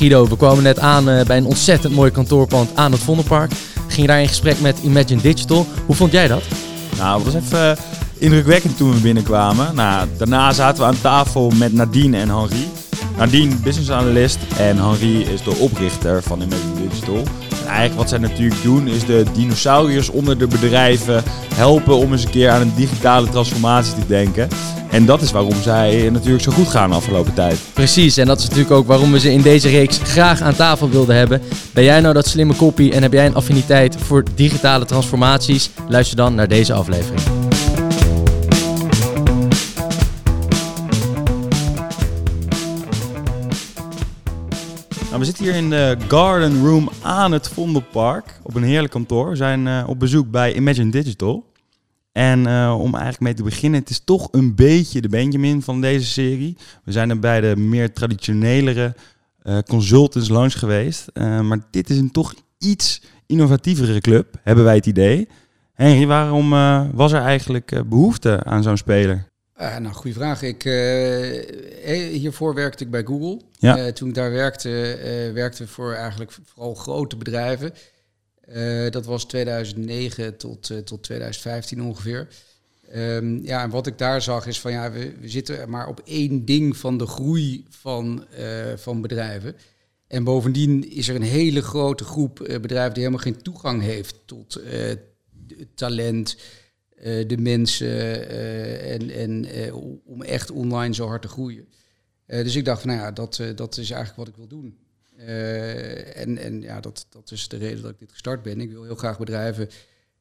Guido, we kwamen net aan eh, bij een ontzettend mooi kantoorpand aan het Vondelpark. Ging daar in gesprek met Imagine Digital. Hoe vond jij dat? Nou, het was even eh, indrukwekkend toen we binnenkwamen. Nou, daarna zaten we aan tafel met Nadine en Henri. Nadine, business analyst en Henri is de oprichter van Imagine Digital. En eigenlijk wat zij natuurlijk doen is de dinosauriërs onder de bedrijven helpen om eens een keer aan een digitale transformatie te denken. En dat is waarom zij natuurlijk zo goed gaan de afgelopen tijd. Precies, en dat is natuurlijk ook waarom we ze in deze reeks graag aan tafel wilden hebben. Ben jij nou dat slimme koppie en heb jij een affiniteit voor digitale transformaties? Luister dan naar deze aflevering. Nou, we zitten hier in de Garden Room aan het Vondelpark op een heerlijk kantoor. We zijn uh, op bezoek bij Imagine Digital. En uh, om eigenlijk mee te beginnen, het is toch een beetje de Benjamin van deze serie. We zijn er bij de meer traditionelere uh, consultants langs geweest. Uh, maar dit is een toch iets innovatievere club, hebben wij het idee. Henry, waarom was er eigenlijk behoefte aan zo'n speler? nou, goede vraag. Ik, hiervoor werkte ik bij Google. Ja. toen ik daar werkte, werkte voor eigenlijk vooral grote bedrijven. Uh, dat was 2009 tot, uh, tot 2015 ongeveer. Um, ja, en wat ik daar zag is van ja, we, we zitten maar op één ding van de groei van, uh, van bedrijven. En bovendien is er een hele grote groep bedrijven die helemaal geen toegang heeft tot talent, de mensen en, en om echt online zo hard te groeien. dus ik dacht van nou ja, dat, dat is eigenlijk wat ik wil doen. Uh, en en ja, dat, dat is de reden dat ik dit gestart ben. Ik wil heel graag bedrijven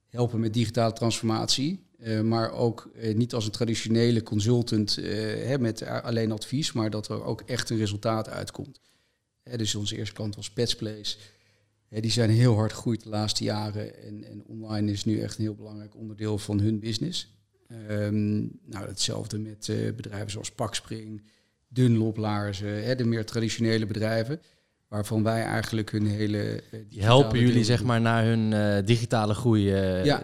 helpen met digitale transformatie. Uh, maar ook uh, niet als een traditionele consultant hè, met alleen advies, maar dat er ook echt een resultaat uitkomt. Hè, dus onze eerste klant was Petsplace. die zijn heel hard gegroeid de laatste jaren. En, en online is nu echt een heel belangrijk onderdeel van hun business. Um, nou, hetzelfde met bedrijven zoals Pakspring, Dunlop Laarzen, de meer traditionele bedrijven waarvan wij eigenlijk hun hele. Uh, Die helpen jullie zeg maar naar hun uh, digitale groei. Uh, ja,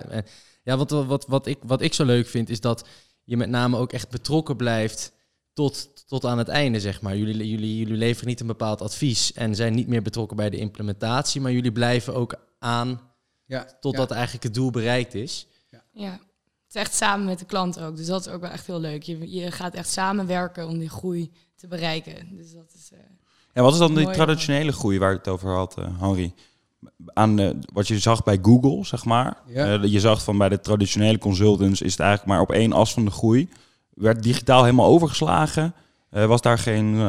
ja wat, wat, wat, ik, wat ik zo leuk vind is dat je met name ook echt betrokken blijft tot, tot aan het einde, zeg maar. Jullie, jullie, jullie leveren niet een bepaald advies en zijn niet meer betrokken bij de implementatie, maar jullie blijven ook aan ja, totdat ja. eigenlijk het doel bereikt is. Ja. ja. Het is echt samen met de klant ook. Dus dat is ook wel echt heel leuk. Je, je gaat echt samenwerken om die groei te bereiken. Dus dat is. Uh, en wat is dan die traditionele groei waar het over had, uh, Henri? Aan uh, wat je zag bij Google, zeg maar. Ja. Uh, je zag van bij de traditionele consultants is het eigenlijk maar op één as van de groei. Werd digitaal helemaal overgeslagen? was daar geen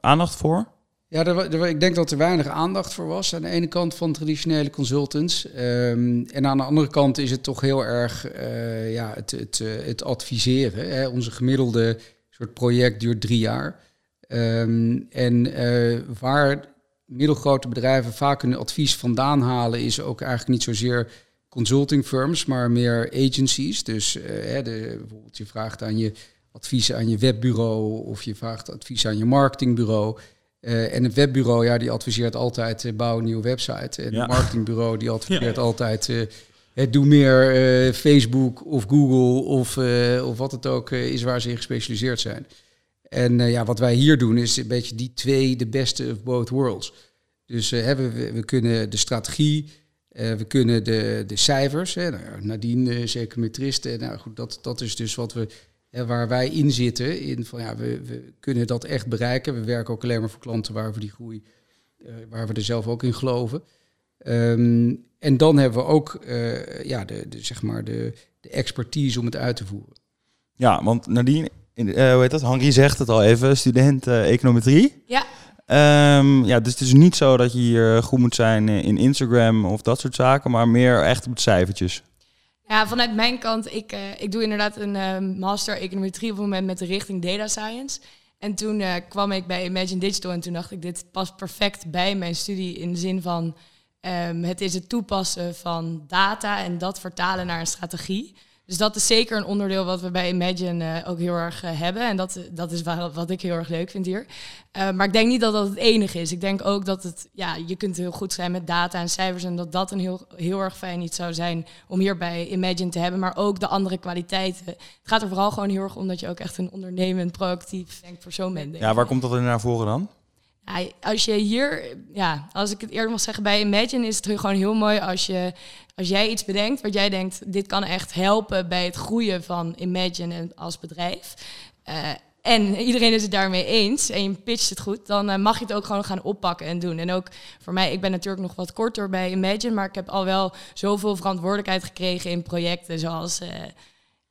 aandacht voor? Ja, er, er, ik denk dat er weinig aandacht voor was aan de ene kant van traditionele consultants. Um, en aan de andere kant is het toch heel erg ja, het, het, het adviseren. Hè. Onze gemiddelde soort project duurt drie jaar. Um, en uh, waar middelgrote bedrijven vaak hun advies vandaan halen, is ook eigenlijk niet zozeer consulting firms, maar meer agencies. Dus uh, de, bijvoorbeeld je vraagt aan je advies aan je webbureau of je vraagt advies aan je marketingbureau. Uh, en het webbureau, ja, die adviseert altijd uh, bouw een nieuwe website. En Ja. het marketingbureau, die adviseert altijd doe meer Facebook of Google of, of wat het ook is waar ze in gespecialiseerd zijn. En uh, ja, wat wij hier doen is een beetje die twee, de beste of both worlds. Dus uh, we, we kunnen de strategie, uh, we kunnen de, de cijfers. Hè, nou, uh, zeker metristen. Nou goed, dat, dat is dus wat we, waar wij in zitten. In van, ja, we, we kunnen dat echt bereiken. We werken ook alleen maar voor klanten waar we die groei, waar we er zelf ook in geloven. Um, en dan hebben we ook ja, de, de, zeg maar de, de expertise om het uit te voeren. Ja, want Nadine, in, uh, hoe heet dat? Henri zegt het al even, student uh, econometrie. Ja. Um, ja, dus het is niet zo dat je hier goed moet zijn in Instagram of dat soort zaken, maar meer echt op de cijfertjes. Ja, vanuit mijn kant, ik, uh, ik doe inderdaad een master econometrie op het moment met de richting data science. En toen kwam ik bij Imagine Digital en toen dacht ik, dit past perfect bij mijn studie in de zin van, um, het is het toepassen van data en dat vertalen naar een strategie. Dus dat is zeker een onderdeel wat we bij Imagine uh, ook heel erg uh, hebben. En dat, dat is wat, wat ik heel erg leuk vind hier. Uh, maar ik denk niet dat dat het enige is. Ik denk ook dat het, ja, je kunt heel goed zijn met data en cijfers. En dat dat een heel, heel erg fijn iets zou zijn om hier bij Imagine te hebben. Maar ook de andere kwaliteiten. Het gaat er vooral gewoon heel erg om dat je ook echt een ondernemend, proactief denkpersoon bent. Denk ja, waar komt dat in naar voren dan? Als je hier, ja, als ik het eerder mag zeggen, bij Imagine is het gewoon heel mooi als je, als jij iets bedenkt wat jij denkt, dit kan echt helpen bij het groeien van Imagine als bedrijf. Uh, en iedereen is het daarmee eens en je pitcht het goed, dan uh, mag je het ook gewoon gaan oppakken en doen. En ook voor mij, ik ben natuurlijk nog wat korter bij Imagine, maar ik heb al wel zoveel verantwoordelijkheid gekregen in projecten zoals uh,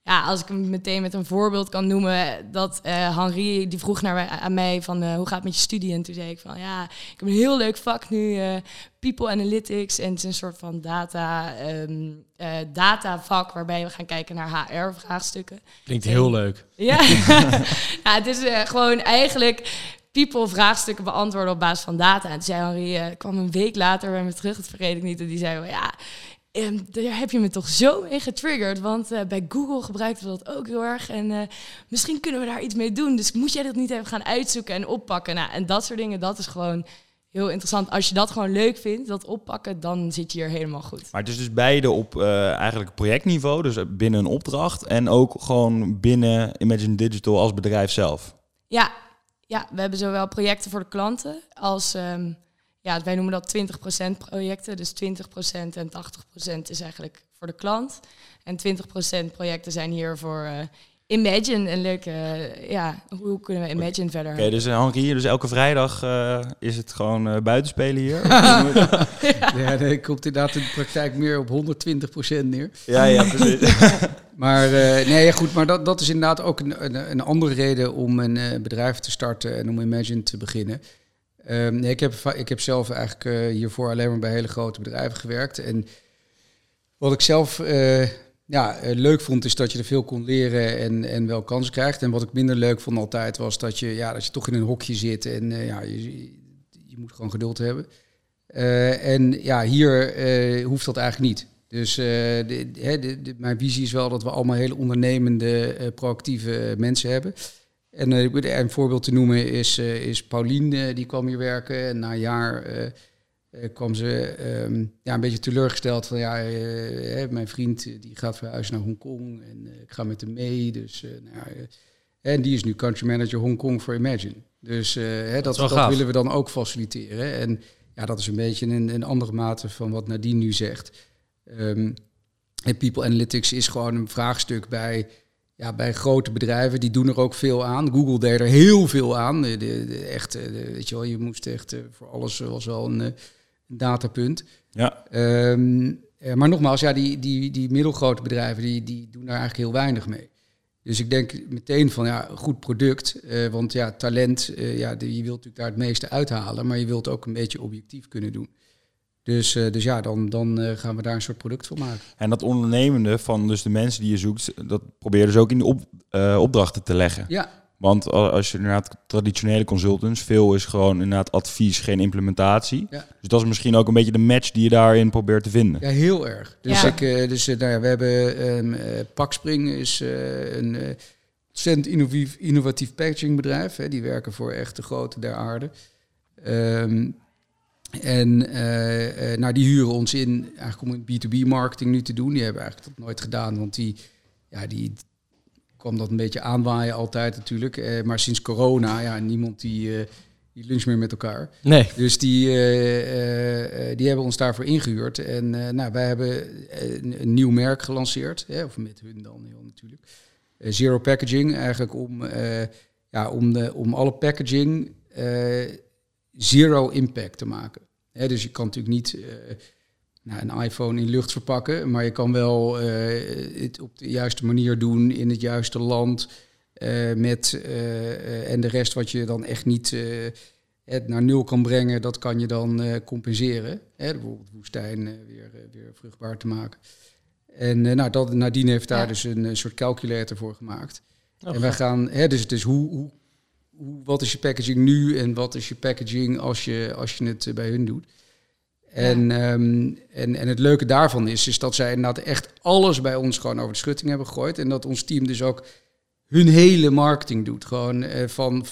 ja, als ik hem meteen met een voorbeeld kan noemen, dat uh, Henri die vroeg naar mij, aan mij van uh, hoe gaat het met je studie? En toen zei ik van ja, ik heb een heel leuk vak nu, uh, People Analytics. En het is een soort van data, um, data vak waarbij we gaan kijken naar HR-vraagstukken. Klinkt heel leuk. Ja, ja het is gewoon eigenlijk people vraagstukken beantwoorden op basis van data. En toen zei Henri, kwam een week later bij me terug, dat vergeet ik niet. En die zei, ja, en daar heb je me toch zo mee getriggerd. Want uh, bij Google gebruikten we dat ook heel erg. En uh, misschien kunnen we daar iets mee doen. Dus moet jij dat niet even gaan uitzoeken en oppakken? Nou, en dat soort dingen, dat is gewoon heel interessant. Als je dat gewoon leuk vindt, dat oppakken, dan zit je hier helemaal goed. Maar het is dus beide op uh, eigenlijk projectniveau, dus binnen een opdracht. En ook gewoon binnen Imagine Digital als bedrijf zelf. Ja, ja we hebben zowel projecten voor de klanten als... Um, ja, wij noemen dat 20% projecten. Dus 20% en 80% is eigenlijk voor de klant. En 20% projecten zijn hier voor uh, Imagine. Een leuke, uh, ja, hoe kunnen we Imagine verder? Oké, okay, dus Henri, dus elke vrijdag uh, is het gewoon buitenspelen hier? ja, ja nee, komt inderdaad in de praktijk meer op 120% neer. Ja, ja, precies. maar nee, goed, maar dat, dat is inderdaad ook een, een, een andere reden om een bedrijf te starten en om Imagine te beginnen. Um, nee, ik, heb, ik heb zelf eigenlijk uh, hiervoor alleen maar bij hele grote bedrijven gewerkt. En wat ik zelf uh, ja, eh, leuk vond, is dat je er veel kon leren en, en wel kansen krijgt. En wat ik minder leuk vond altijd, was dat je, ja, dat je toch in een hokje zit en ja, je, je moet gewoon geduld hebben. en ja, hier hoeft dat eigenlijk niet. Dus de, mijn visie is wel dat we allemaal hele ondernemende, proactieve mensen hebben. En uh, een voorbeeld te noemen is, uh, is Paulien, uh, die kwam hier werken. En na een jaar kwam ze um, ja, een beetje teleurgesteld van ja, mijn vriend die gaat verhuizen naar Hongkong en ik ga met hem mee. Dus, nou, en die is nu country manager Hongkong voor Imagine. Dus dat, dat, dat willen we dan ook faciliteren. En ja, dat is een beetje een, een andere mate van wat Nadine nu zegt. Um, People Analytics is gewoon een vraagstuk bij ja, bij grote bedrijven, die doen er ook veel aan. Google deed er heel veel aan. De, de, echt, de, weet je wel, je moest echt uh, voor alles was wel een, een datapunt. Ja. Um, uh, maar nogmaals, ja, die, die, die middelgrote bedrijven, die, die doen daar eigenlijk heel weinig mee. Dus ik denk meteen van, ja, goed product. want ja, talent, ja, de, je wilt natuurlijk daar het meeste uithalen. Maar je wilt ook een beetje objectief kunnen doen. Dus, uh, dus ja, dan, dan uh, gaan we daar een soort product voor maken. En dat ondernemende van dus de mensen die je zoekt, dat probeer je dus ook in de op, uh, opdrachten te leggen. Ja. Want als je inderdaad traditionele consultants, veel is gewoon inderdaad advies, geen implementatie. Ja. Dus dat is misschien ook een beetje de match die je daarin probeert te vinden. Ja, heel erg. Dus, ja. ik, dus nou ja, we hebben um, Pakspring is een ontzettend innovatief, innovatief packagingbedrijf. Hè. Die werken voor echt de grote der aarde. Um, en uh, uh, nou, die huren ons in eigenlijk om B2B-marketing nu te doen. Die hebben eigenlijk dat nooit gedaan, want die, ja, die kwam dat een beetje aanwaaien altijd natuurlijk. Uh, maar sinds corona, ja, niemand die, die luncht meer met elkaar. Nee. Dus die, die hebben ons daarvoor ingehuurd. En nou, wij hebben een, een, nieuw merk gelanceerd, hè, of met hun dan heel natuurlijk. Zero Packaging, eigenlijk om, ja, om, de, om alle packaging zero impact te maken. dus je kan natuurlijk niet uh, nou, een iPhone in lucht verpakken, maar je kan wel uh, het op de juiste manier doen in het juiste land. Uh, met, en de rest wat je dan echt niet het naar nul kan brengen, dat kan je dan compenseren. Hè, bijvoorbeeld woestijn weer, weer vruchtbaar te maken. En nou, dat, Nadine heeft daar ja. dus een, soort calculator voor gemaakt. Oh, en wij gaan, hè, dus, dus hoe hoe, wat is je packaging nu en wat is je packaging als je, als je het eh, bij hun doet. En, ja. um, en, en het leuke daarvan is, is dat zij inderdaad echt alles bij ons gewoon over de schutting hebben gegooid. En dat ons team dus ook hun hele marketing doet. Gewoon uh, van,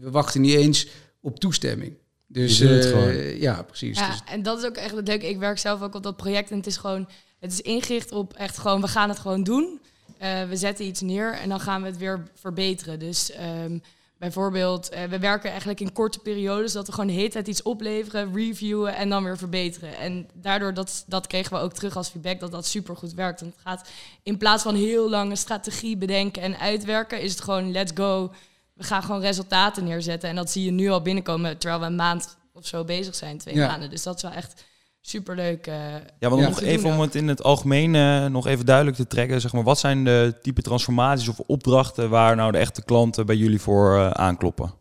we wachten niet eens op toestemming. Dus uh, ja, precies. Ja, dus. en dat is ook echt het leuke. Ik werk zelf ook op dat project en het is gewoon, het is ingericht op echt gewoon, we gaan het gewoon doen. Uh, we zetten iets neer en dan gaan we het weer verbeteren. Dus um, bijvoorbeeld, eh, we werken eigenlijk in korte periodes dat we gewoon de hele tijd iets opleveren, reviewen en dan weer verbeteren. En daardoor dat, dat kregen we ook terug als feedback dat dat super goed werkt. Want het gaat in plaats van heel lange strategie bedenken en uitwerken, is het gewoon let's go. We gaan gewoon resultaten neerzetten. En dat zie je nu al binnenkomen terwijl we een maand of zo bezig zijn, twee Ja. maanden. Dus dat is wel echt superleuk. eh Ja, want Ja. nog even om het in het algemeen eh, nog even duidelijk te trekken. Zeg maar, wat zijn de type transformaties of opdrachten waar nou de echte klanten bij jullie voor eh, aankloppen?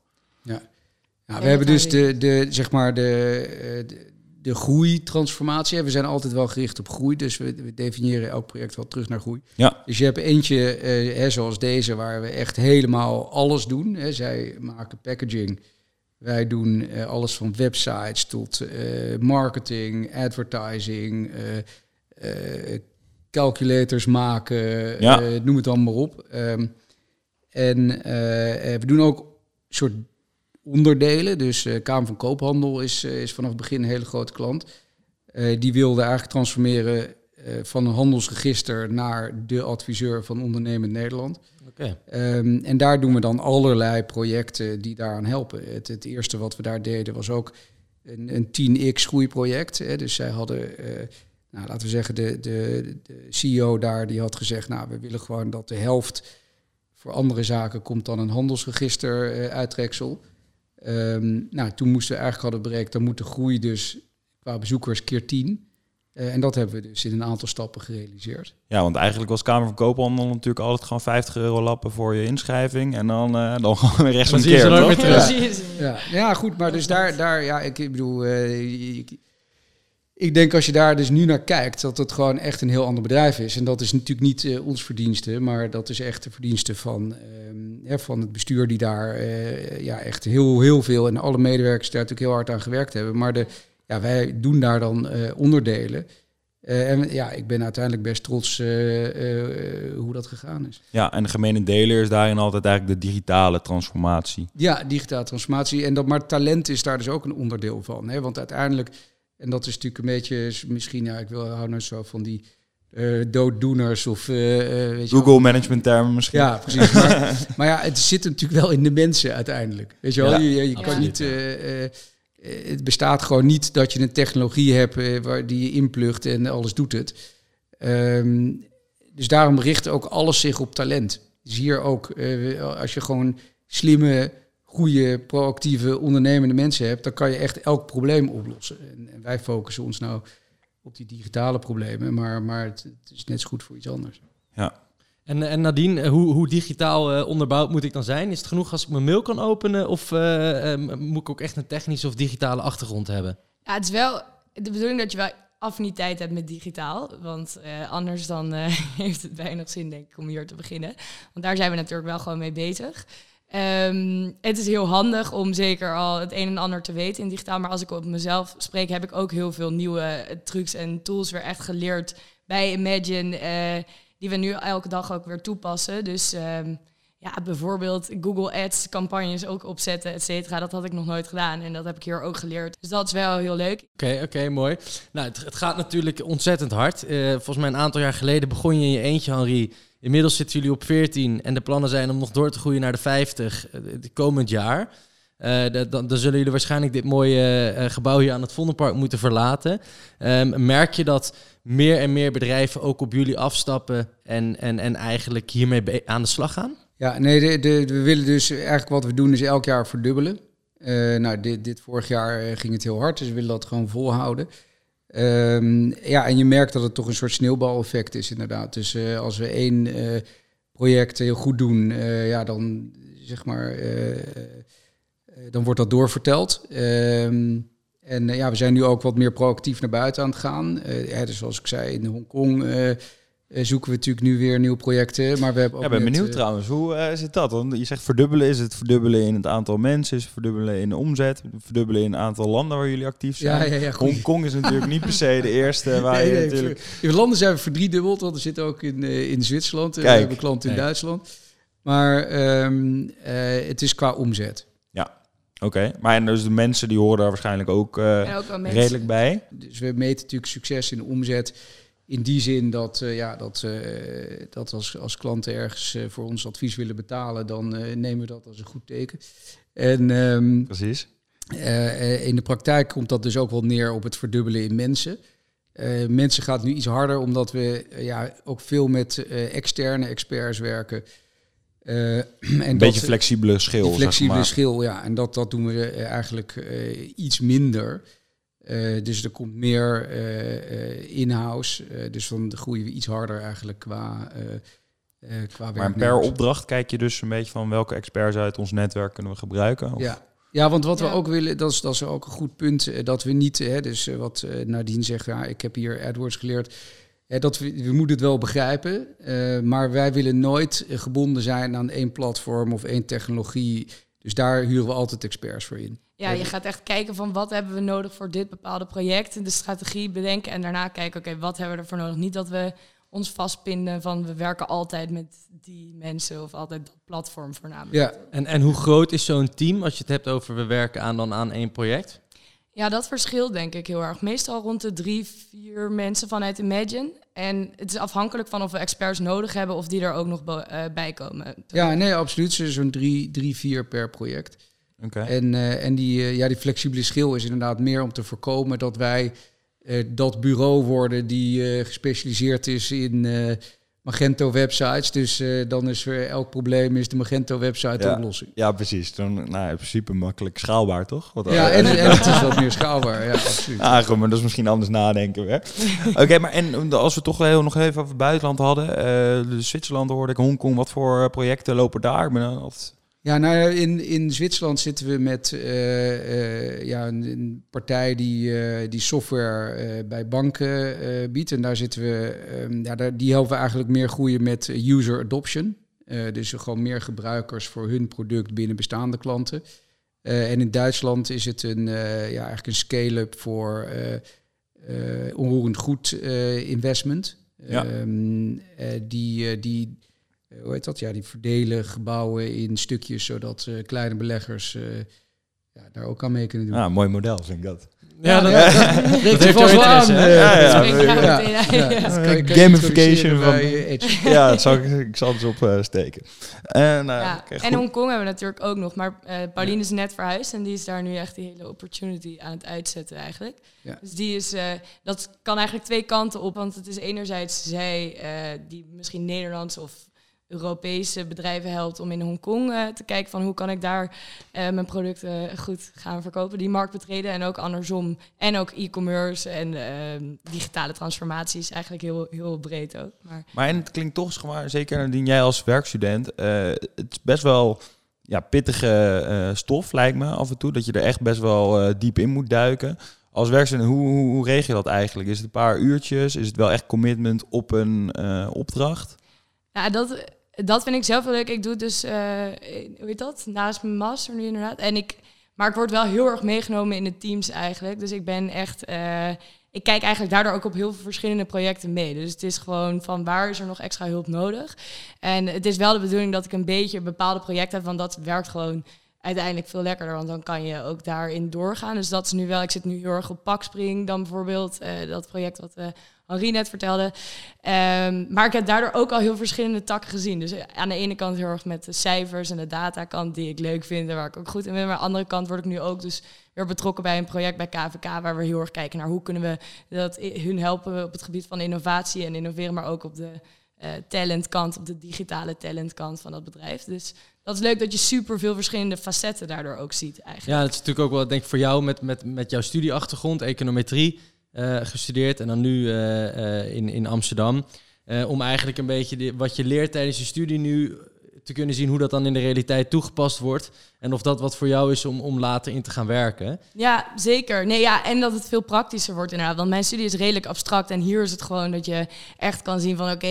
Ja, we hebben dus de, de, zeg maar de, eh, de, de groeitransformatie. We zijn altijd wel gericht op groei, dus we, we definiëren elk project wel terug naar groei. Ja. Dus je hebt eentje, eh, hè, zoals deze, waar we echt helemaal alles doen. Hè. Zij maken packaging. Wij doen eh, alles van websites tot eh, marketing, advertising, eh, calculators maken, Ja. noem het allemaal maar op. Ehm, en we doen ook soort onderdelen. Dus Kamer van Koophandel is, is vanaf het begin een hele grote klant. Die wilde eigenlijk transformeren van een handelsregister naar de adviseur van ondernemend Nederland. Oké. Ehm, en daar doen we dan allerlei projecten die daaraan helpen. Het, het eerste wat we daar deden was ook een, een 10x groeiproject. Hè. Dus zij hadden, eh, nou, laten we zeggen, de, de, de CEO daar die had gezegd, nou, we willen gewoon dat de helft voor andere zaken komt dan een handelsregister eh, uittreksel. Ehm, nou, toen moesten we eigenlijk hadden bereikt, dan moet de groei dus qua bezoekers keer 10. Eh, en dat hebben we dus in een aantal stappen gerealiseerd. Ja, want eigenlijk was Kamer van Koophandel natuurlijk altijd gewoon 50 euro lappen voor je inschrijving. En dan, eh dan gewoon weer rechts Dan een zie je keer, terug. Ja. Ja, ja goed, maar dus daar, daar ja, ik, ik bedoel, eh, ik, ik denk als je daar dus nu naar kijkt, dat het gewoon echt een heel ander bedrijf is. En dat is natuurlijk niet eh, ons verdienste, maar dat is echt de verdienste van, ehm, hè, van het bestuur die daar eh, ja, echt heel, heel veel en alle medewerkers daar natuurlijk heel hard aan gewerkt hebben. Maar de, ja, wij doen daar dan eh, onderdelen. Eh, en ja, ik ben uiteindelijk best trots eh, hoe dat gegaan is. Ja, en de gemene deler is daarin altijd eigenlijk de digitale transformatie. Ja, digitale transformatie. En dat, maar talent is daar dus ook een onderdeel van. Hè? Want uiteindelijk, en dat is natuurlijk een beetje, is misschien, ja, ik wil hou nou zo van die dooddoeners of weet. Google management termen misschien. Ja, precies. Maar, maar ja, het zit natuurlijk wel in de mensen uiteindelijk. Weet je wel, Ja, je, je kan niet. Eh, het bestaat gewoon niet dat je een technologie hebt eh, waar die je inplugt en alles doet het. Ehm, dus daarom richt ook alles zich op talent. Dus hier ook, eh, als je gewoon slimme, goede, proactieve, ondernemende mensen hebt, dan kan je echt elk probleem oplossen. En, wij focussen ons nou op die digitale problemen, maar, maar het, het is net zo goed voor iets anders. En, en Nadine, eh, hoe, hoe digitaal eh, onderbouwd moet ik dan zijn? Is het genoeg als ik mijn mail kan openen? Of eh, eh, moet ik ook echt een technische of digitale achtergrond hebben? Ja, het is wel de bedoeling dat je wel affiniteit hebt met digitaal. Want eh, anders dan eh, heeft het weinig zin, denk ik, om hier te beginnen. Want daar zijn we natuurlijk wel gewoon mee bezig. Ehm, het is heel handig om zeker al het een en ander te weten in digitaal. Maar als ik op mezelf spreek, heb ik ook heel veel nieuwe eh, trucs en tools weer echt geleerd bij Imagine. Die we nu elke dag ook weer toepassen. Dus ehm, ja, bijvoorbeeld Google Ads campagnes ook opzetten, et cetera. Dat had ik nog nooit gedaan en dat heb ik hier ook geleerd. Dus dat is wel heel leuk. Oké, oké, mooi. Nou, het, het gaat natuurlijk ontzettend hard. Eh, volgens mij een aantal jaar geleden begon je in je eentje, Henri. Inmiddels zitten jullie op 14 en de plannen zijn om nog door te groeien naar de 50 eh, het komend jaar. Eh, da- dan, dan zullen jullie waarschijnlijk dit mooie eh, gebouw hier aan het Vondelpark moeten verlaten. Ehm, merk je dat meer en meer bedrijven ook op jullie afstappen en, en, en eigenlijk hiermee aan de slag gaan? Ja, nee, we willen dus eigenlijk wat we doen is elk jaar verdubbelen. Eh, nou, dit, dit vorig jaar eh, ging het heel hard, dus we willen dat gewoon volhouden. Ehm, ja, en je merkt dat het toch een soort sneeuwbaleffect is inderdaad. Dus eh, als we één project heel goed doen, ja, dan zeg maar, dan wordt dat doorverteld. Ehm, en eh, ja, we zijn nu ook wat meer proactief naar buiten aan het gaan. Eh, ja, dus zoals ik zei, in Hongkong eh, zoeken we natuurlijk nu weer nieuwe projecten. Maar we hebben ook Ja, ben benieuwd trouwens. Hoe zit dat? Want je zegt verdubbelen. Is het verdubbelen in het aantal mensen? Is het verdubbelen in de omzet? Verdubbelen in het aantal landen waar jullie actief zijn? Ja, ja. Hongkong is natuurlijk niet per se de eerste waar Nee, je nee, natuurlijk... In landen zijn we verdriedubbeld, want we zitten ook in, in Zwitserland. Kijk. we hebben klanten in. Duitsland. Maar ehm, eh, het is qua omzet. Oké, maar en dus de mensen die horen daar waarschijnlijk ook eh, ook redelijk bij. Dus we meten natuurlijk succes in de omzet in die zin dat, uh, ja, dat, uh, dat als, als klanten ergens uh, voor ons advies willen betalen, dan nemen we dat als een goed teken. En, um, Precies. in de praktijk komt dat dus ook wel neer op het verdubbelen in mensen. mensen gaat nu iets harder, omdat we ja, ook veel met externe experts werken. en een beetje flexibele schil. Flexibele zeg maar. schil, ja. En dat, dat doen we eigenlijk iets minder. Uh, dus er komt meer uh, uh, in-house. dus dan groeien we iets harder eigenlijk qua, qua Maar per opdracht kijk je dus een beetje van welke experts uit ons netwerk kunnen we gebruiken? Of? Ja. ja, want wat ja. we ook willen, dat is, dat is ook een goed punt, dat we niet, hè, dus wat Nadine zegt, ja, ik heb hier AdWords geleerd, hè, dat we, we moeten het wel begrijpen, maar wij willen nooit gebonden zijn aan één platform of één technologie. Dus daar huren we altijd experts voor in. Ja, je gaat echt kijken van wat hebben we nodig voor dit bepaalde project. De strategie bedenken en daarna kijken, oké, wat hebben we ervoor nodig? Niet dat we ons vastpinden van we werken altijd met die mensen of altijd dat platform voornamelijk. Ja, en, en hoe groot is zo'n team als je het hebt over we werken aan dan aan één project? Ja, dat verschilt denk ik heel erg. Meestal rond de drie, vier mensen vanuit Imagine. En het is afhankelijk van of we experts nodig hebben of die er ook nog uh, bij komen. Ja, nee, absoluut. Zo'n drie, drie, vier per project. Okay. En, uh, en die, uh, ja, die flexibele schil is inderdaad meer om te voorkomen dat wij uh, dat bureau worden die gespecialiseerd is in Magento websites. Dus dan is voor elk probleem is de Magento website ja. de oplossing. Ja, precies. Dan, nou, in principe makkelijk schaalbaar, toch? Wat ja, en, en, het is wat meer schaalbaar. Ja, absoluut. Ah, goed, maar dat is misschien anders nadenken. Oké, okay, maar en als we toch heel, nog even over het buitenland hadden. de Zwitserland hoorde ik, Hongkong. Wat voor projecten lopen daar? Ik ben altijd... Ja, nou in, in Zwitserland zitten we met uh, uh, ja, een, een, partij die, uh, die software bij banken biedt. En daar zitten we, um, ja, daar, die helpen we eigenlijk meer groeien met user adoption. dus gewoon meer gebruikers voor hun product binnen bestaande klanten. en in Duitsland is het een, ja, eigenlijk een scale-up voor onroerend goed investment. Ja. Um, die, die hoe heet dat? Ja, die verdelen gebouwen in stukjes, zodat uh, kleine beleggers uh, ja, daar ook aan mee kunnen doen. Ah, mooi model vind ik dat. Ja, dat, ja, ja. dat, dat heeft wel aan. Ja, ja, ja, ja. Gamification van... ja, dat zou ik, ik zal het eens op uh, steken. En, uh, ja. okay, en Hongkong hebben we natuurlijk ook nog. Maar uh, Pauline is net verhuisd en die is daar nu echt die hele opportunity aan het uitzetten eigenlijk. Ja. Dus die is, uh, dat kan eigenlijk twee kanten op. Want het is enerzijds zij die misschien Nederlands of Europese bedrijven helpt om in Hongkong uh, te kijken van hoe kan ik daar uh, mijn producten goed gaan verkopen, die markt betreden en ook andersom. En ook e-commerce en uh, digitale transformatie is eigenlijk heel, heel breed ook. Maar, maar en het klinkt toch, zeker nadien jij als werkstudent, het is best wel ja, pittige stof lijkt me af en toe, dat je er echt best wel diep in moet duiken. Als werkstudent, hoe, hoe, hoe regel je dat eigenlijk? Is het een paar uurtjes? Is het wel echt commitment op een opdracht? Ja, dat, dat vind ik zelf wel leuk. Ik doe het dus, uh, hoe heet dat? Naast mijn master nu inderdaad. En ik, maar ik word wel heel erg meegenomen in de teams eigenlijk. Dus ik ben echt, uh, ik kijk eigenlijk daardoor ook op heel veel verschillende projecten mee. Dus het is gewoon van waar is er nog extra hulp nodig? En het is wel de bedoeling dat ik een beetje bepaalde projecten heb, want dat werkt gewoon uiteindelijk veel lekkerder, want dan kan je ook daarin doorgaan. Dus dat is nu wel, ik zit nu heel erg op Pakspring dan bijvoorbeeld, uh, dat project wat we Henri net vertelde. Um, maar ik heb daardoor ook al heel verschillende takken gezien. Dus aan de ene kant heel erg met de cijfers en de datakant die ik leuk vind en waar ik ook goed in ben. Maar aan de andere kant word ik nu ook dus weer betrokken bij een project bij KVK waar we heel erg kijken naar hoe kunnen we dat hun helpen op het gebied van innovatie en innoveren, maar ook op de uh, talentkant, op de digitale talentkant van dat bedrijf. Dus dat is leuk dat je super veel verschillende facetten daardoor ook ziet eigenlijk. Ja, dat is natuurlijk ook wel, denk ik, voor jou met, met, met jouw studieachtergrond, econometrie, gestudeerd en dan nu uh, uh, in, in Amsterdam. om eigenlijk een beetje wat je leert tijdens je studie nu te kunnen zien hoe dat dan in de realiteit toegepast wordt. En of dat wat voor jou is om, om later in te gaan werken. Ja, zeker. Nee, ja, en dat het veel praktischer wordt inderdaad. Want mijn studie is redelijk abstract. En hier is het gewoon dat je echt kan zien van... oké,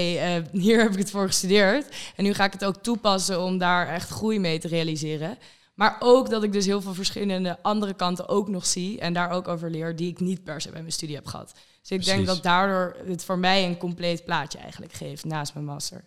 hier heb ik het voor gestudeerd. En nu ga ik het ook toepassen om daar echt groei mee te realiseren. Maar ook dat ik dus heel veel verschillende andere kanten ook nog zie. En daar ook over leer die ik niet per se bij mijn studie heb gehad. Dus ik Precies. denk dat daardoor het voor mij een compleet plaatje eigenlijk geeft naast mijn master.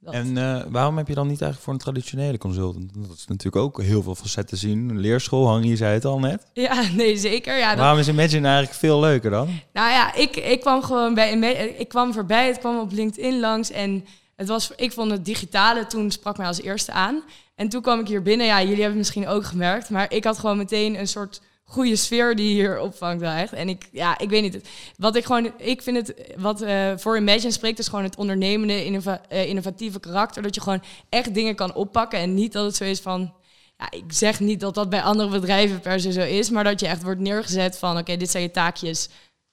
Dat. En eh, waarom heb je dan niet eigenlijk voor een traditionele consultant? Dat is natuurlijk ook heel veel facetten zien. Een leerschool, Hangi zei het al net. Ja, nee, zeker. Ja, dat, Waarom is Imagine eigenlijk veel leuker dan? Nou ja, ik, ik kwam gewoon bij ik kwam voorbij, het kwam op LinkedIn langs en het was, ik vond het digitale toen sprak mij als eerste aan. En toen kwam ik hier binnen, ja, jullie hebben het misschien ook gemerkt, maar ik had gewoon meteen een soort goede sfeer die hier opvangt echt. En ik, ja, ik weet niet, wat ik gewoon, ik vind het, wat eh, voor Imagine spreekt, is gewoon het ondernemende, eh, innovatieve karakter, dat je gewoon echt dingen kan oppakken en niet dat het zo is van, ja, ik zeg niet dat dat bij andere bedrijven per se zo is, maar dat je echt wordt neergezet van, oké, dit zijn je taakjes,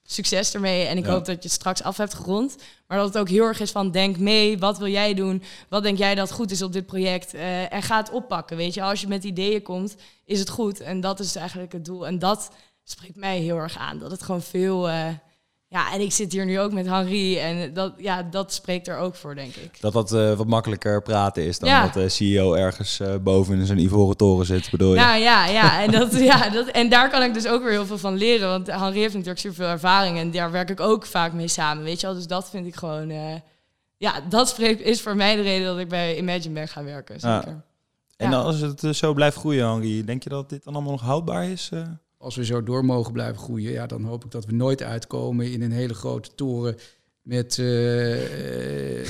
succes ermee en ik Ja. hoop dat je het straks af hebt gerond. Maar dat het ook heel erg is van, denk mee, wat wil jij doen? Wat denk jij dat goed is op dit project? Eh, en ga het oppakken, weet je. Als je met ideeën komt, is het goed. En dat is eigenlijk het doel. En dat spreekt mij heel erg aan, dat het gewoon veel... eh, ja, en ik zit hier nu ook met Henri en dat, ja, dat spreekt er ook voor, denk ik. Dat dat eh, wat makkelijker praten is dan Ja. dat de CEO ergens eh, boven in zijn ivoren toren zit, bedoel je? Nou ja, ja, en, dat, ja dat, en daar kan ik dus ook weer heel veel van leren. Want Henri heeft natuurlijk super veel ervaring en daar werk ik ook vaak mee samen, weet je wel. Dus dat vind ik gewoon, eh, ja, dat spreekt, is voor mij de reden dat ik bij Imagine ben gaan werken, Ja. zeker. En Ja. als het zo blijft groeien, Henri, denk je dat dit dan allemaal nog houdbaar is? Als we zo door mogen blijven groeien, ja, dan hoop ik dat we nooit uitkomen in een hele grote toren met eh, eh,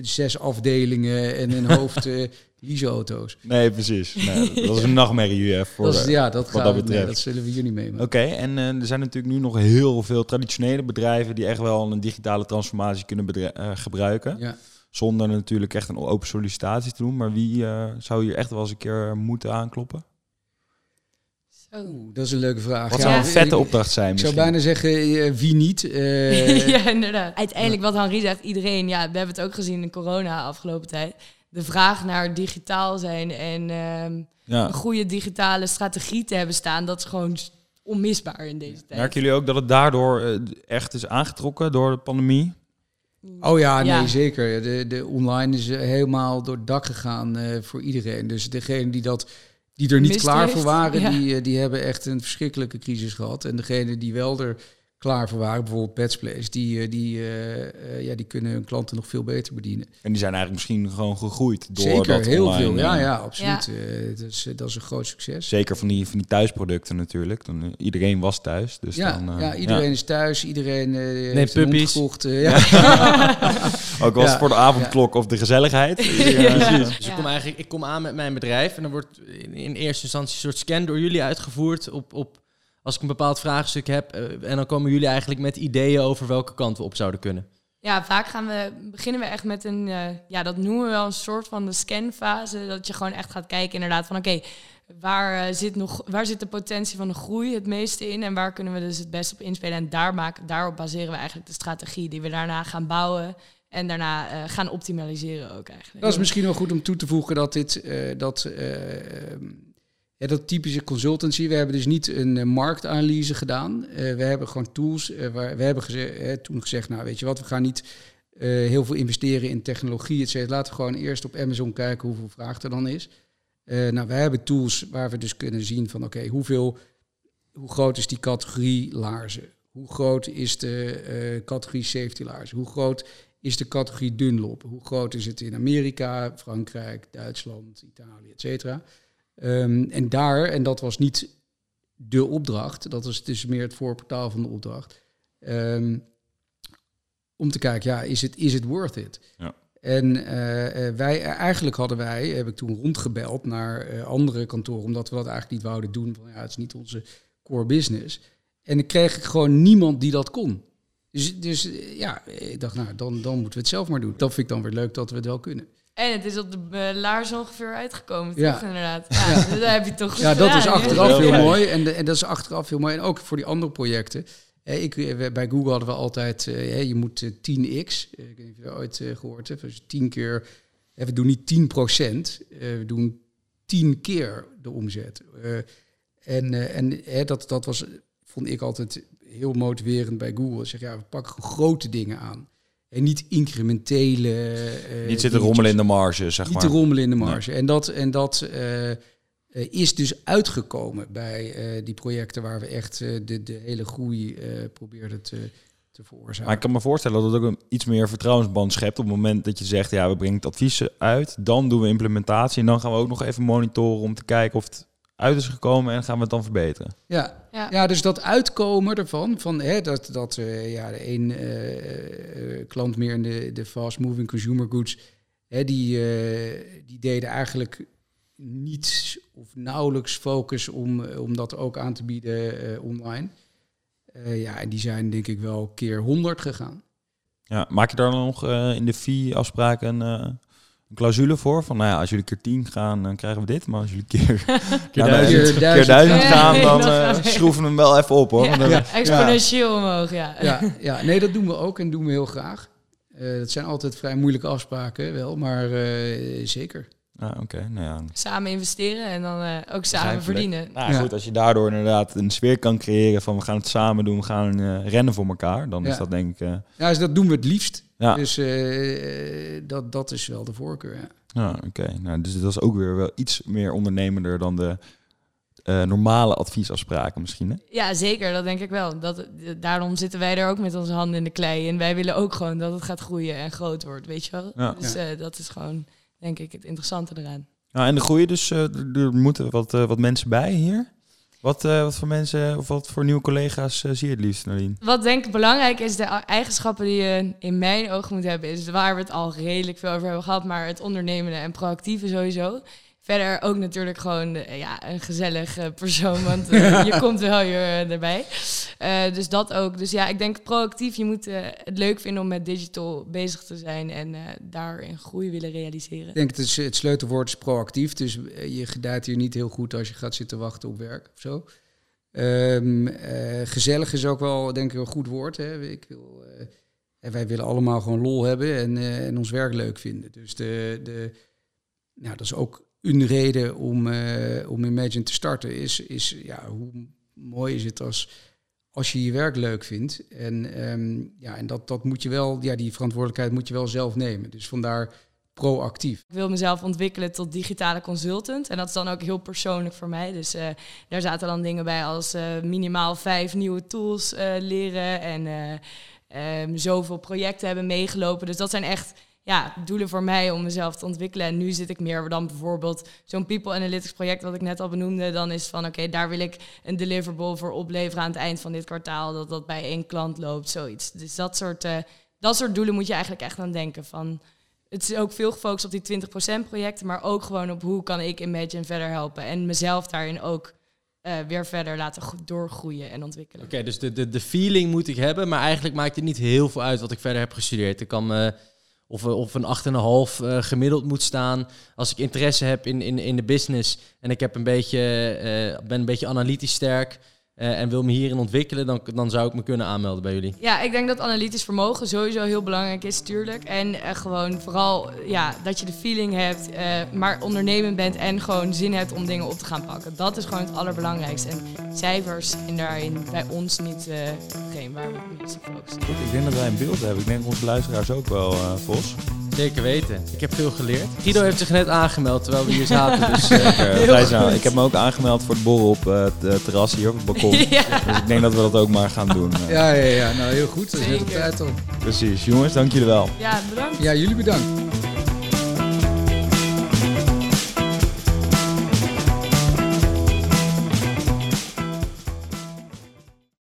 zes afdelingen en een hoofd eh leaseauto's. Nee, precies. Nee, dat is een nachtmerrie eh, voor... Dat is, ja, dat, wat gaan dat betreft. dat zullen we hier niet meemaken. Oké, en er zijn natuurlijk nu nog heel veel traditionele bedrijven die echt wel een digitale transformatie kunnen gebruiken. Ja. Zonder natuurlijk echt een open sollicitatie te doen. Maar wie zou hier echt wel eens een keer moeten aankloppen? Oeh, dat is een leuke vraag. Wat Ja, zou een vette opdracht zijn Ik zou misschien? bijna zeggen, eh, wie niet? Eh, ja, inderdaad. Uiteindelijk wat Henri zegt, iedereen, ja, we hebben het ook gezien in corona afgelopen tijd. De vraag naar digitaal zijn en ehm, Ja. een goede digitale strategie te hebben staan, dat is gewoon onmisbaar in deze tijd. Merken jullie ook dat het daardoor eh, echt is aangetrokken door de pandemie? Oh ja, nee, Ja. zeker. De, de online is helemaal door het dak gegaan eh, voor iedereen. Dus degene die, dat, die er niet Mist klaar heeft, voor waren, ja. die, eh, die hebben echt een verschrikkelijke crisis gehad. En degene die wel er klaar voor waren, bijvoorbeeld Pets Place, die, eh, die, eh, eh, ja, die kunnen hun klanten nog veel beter bedienen. En die zijn eigenlijk misschien gewoon gegroeid door zeker, dat heel online, veel. Ja, ja, absoluut. Eh, dat, is, eh, dat is een groot succes. Zeker van die, van die thuisproducten natuurlijk. Dan, iedereen was thuis. Dus ja, dan, eh, ja, iedereen is thuis, iedereen eh heeft puppies. gekocht. ja. Ook Ja, voor de avondklok of de gezelligheid. Ja. Dus ik Ja. kom eigenlijk ik kom aan met mijn bedrijf en dan wordt in, in eerste instantie een soort scan door jullie uitgevoerd op, op als ik een bepaald vraagstuk heb. eh, en dan komen jullie eigenlijk met ideeën over welke kant we op zouden kunnen. Ja, vaak gaan we, beginnen we echt met een, eh, ja, dat noemen we wel een soort van de scanfase. Dat je gewoon echt gaat kijken inderdaad van, oké, waar, eh, zit nog, waar zit de potentie van de groei het meeste in? En waar kunnen we dus het best op inspelen? En daar maken, daarop baseren we eigenlijk de strategie die we daarna gaan bouwen. En daarna eh, gaan optimaliseren ook eigenlijk. Dat is misschien wel goed om toe te voegen dat dit, eh, dat, dat typische consultancy. We hebben dus niet een eh, marktanalyse gedaan. Eh, we hebben gewoon tools. eh, waar, we hebben geze- toen gezegd, nou weet je wat, we gaan niet heel veel investeren in technologie. Et. Laten we gewoon eerst op Amazon kijken hoeveel vraag er dan is. Nou, we hebben tools waar we dus kunnen zien van oké, hoeveel, hoe groot is die categorie laarzen? Hoe groot is de categorie safety laarzen? Hoe groot is de categorie Dunlop. Hoe groot is het in Amerika, Frankrijk, Duitsland, Italië, et cetera. Ehm, en daar, en dat was niet de opdracht, dat was dus meer het voorportaal van de opdracht. ehm, om te kijken, ja, is het is it worth it? Ja. En eh, eh, wij, eigenlijk hadden wij, heb ik toen rondgebeld naar eh, andere kantoren, omdat we dat eigenlijk niet wouden doen. Van ja, het is niet onze core business. En dan kreeg ik gewoon niemand die dat kon. Dus, dus eh, ja, ik dacht, nou, dan, dan moeten we het zelf maar doen. Dat vind ik dan weer leuk dat we het wel kunnen. En het is op de eh, laars ongeveer uitgekomen, Ja. toch inderdaad? Ja, dus daar heb je toch goed Ja, dat is gedaan, achteraf heel mooi. En, de- en dat is achteraf heel mooi. En ook voor die andere projecten. Eh, ik, eh, bij Google hadden we altijd, eh, hè, je moet eh, 10x, eh, ik weet niet of je dat ooit eh, gehoord hebt, dus 10 keer, eh, we doen niet 10 procent, eh, we doen 10 keer de omzet. Eh, en eh, en eh, dat, dat was, vond ik altijd heel motiverend bij Google. Zeg, ja, we pakken grote dingen aan. En niet incrementele... eh, Niet zitten rommelen in de marge, zeg niet maar. te rommelen in de marge. En dat, en dat eh, eh, is dus uitgekomen bij eh, die projecten waar we echt eh, de, de hele groei eh, probeerden te, te veroorzaken. Maar ik kan me voorstellen dat het ook een iets meer vertrouwensband schept. Op het moment dat je zegt, ja, we brengen het advies uit. Dan doen we implementatie. En dan gaan we ook nog even monitoren om te kijken of het uit is gekomen. En gaan we het dan verbeteren. Ja, Ja. ja, dus dat uitkomen ervan, van hè, dat, dat eh, ja, de een eh, eh, klant meer in de, de fast-moving consumer goods, hè, die, eh, die deden eigenlijk niets of nauwelijks focus om, om dat ook aan te bieden eh, online. Eh, ja, en die zijn denk ik wel keer 100 gegaan. Ja, maak je daar dan nog eh, in de fee-afspraken een, eh, een clausule voor? Van, nou ja, als jullie keer 10 gaan, dan krijgen we dit. Maar als jullie keer, keer, duizend, Keer keer duizend. Ja, gaan, dan eh, schroeven we hem wel even op, hoor. Dan- Ja, exponentieel omhoog, ja. Ja, ja, nee, dat doen we ook en doen we heel graag. Eh, dat zijn altijd vrij moeilijke afspraken, wel, maar eh, zeker. Ja, oké. nou ja. Samen investeren en dan eh, ook samen verdienen. Nou Ja. goed, als je daardoor inderdaad een sfeer kan creëren van we gaan het samen doen, we gaan eh, rennen voor elkaar, dan is dat denk ik... eh, Ja, dus dat doen we het liefst. ja, Dus eh, dat, dat is wel de voorkeur. Ja. ja oké. Nou, dus dat is ook weer wel iets meer ondernemender dan de eh, normale adviesafspraken misschien, hè? Ja, zeker. Dat denk ik wel. Dat, daarom zitten wij er ook met onze handen in de klei. En wij willen ook gewoon dat het gaat groeien en groot wordt, weet je wel. Ja. Dus eh, dat is gewoon, denk ik, het interessante eraan. Nou, en de groei dus, eh, er- moeten wat, eh, wat mensen bij hier. Wat, eh, wat voor mensen of wat voor nieuwe collega's zie je het liefst, Nadine? Wat denk ik belangrijk is, de eigenschappen die je in mijn ogen moet hebben, is waar we het al redelijk veel over hebben gehad, maar het ondernemende en proactieve sowieso. Verder ook natuurlijk gewoon eh, ja, een gezellig persoon, want eh, je komt wel hier eh, erbij. Dus dat ook. Dus ja, ik denk proactief, je moet het leuk vinden om met digital bezig te zijn en daarin groei willen realiseren. Ik denk het, is, het sleutelwoord is proactief. Dus je gedijt hier niet heel goed als je gaat zitten wachten op werk of zo. Ehm, eh, gezellig is ook wel, denk ik, een goed woord. Hè. Ik wil, en wij willen allemaal gewoon lol hebben en, en ons werk leuk vinden. Dus de, de, nou, dat is ook een reden om, eh, om Imagine te starten. Is, is ja, hoe mooi is het als, als je je werk leuk vindt. En, ehm, ja, en dat, dat moet je wel, ja, die verantwoordelijkheid moet je wel zelf nemen. Dus vandaar proactief. Ik wil mezelf ontwikkelen tot digitale consultant. En dat is dan ook heel persoonlijk voor mij. Dus eh, daar zaten dan dingen bij als eh, minimaal vijf nieuwe tools leren. En ehm, zoveel projecten hebben meegelopen. Dus dat zijn echt ja, doelen voor mij om mezelf te ontwikkelen. En nu zit ik meer dan bijvoorbeeld zo'n People Analytics project wat ik net al benoemde. Dan is van oké, daar wil ik een deliverable voor opleveren aan het eind van dit kwartaal. Dat dat bij één klant loopt, zoiets. Dus dat soort, eh, dat soort doelen moet je eigenlijk echt aan denken van het is ook veel gefocust op die 20% projecten, maar ook gewoon op hoe kan ik Imagine verder helpen en mezelf daarin ook eh, weer verder laten doorgroeien en ontwikkelen. Oké, dus de, de, de feeling moet ik hebben, maar eigenlijk maakt het niet heel veel uit wat ik verder heb gestudeerd. Ik kan me, of, eh, of een 8,5 eh gemiddeld moet staan. Als ik interesse heb in, in, in de business en ik heb een beetje, eh, ben een beetje analytisch sterk eh, en wil me hierin ontwikkelen, dan, dan zou ik me kunnen aanmelden bij jullie. Ja, ik denk dat analytisch vermogen sowieso heel belangrijk is, tuurlijk. En eh, gewoon vooral ja, dat je de feeling hebt, eh, maar ondernemend bent en gewoon zin hebt om dingen op te gaan pakken. Dat is gewoon het allerbelangrijkste. En cijfers zijn daarin bij ons niet eh geen waar we op focussen. Goed, ik denk dat wij een beeld hebben. Ik denk onze luisteraars ook wel, eh Vos. Zeker weten. Ik heb veel geleerd. Guido heeft zich net aangemeld terwijl we hier zaten. Dus, eh, Ik, Heel vrij goed. snel. ik heb me ook aangemeld voor het borrel op eh, het eh, terras hier op het balkon. ja. Dus ik denk dat we dat ook maar gaan doen. Ja, ja, ja, nou heel goed. Dat is net op tijd al. Precies. Jongens, dank jullie wel. ja, bedankt. Ja, jullie bedankt.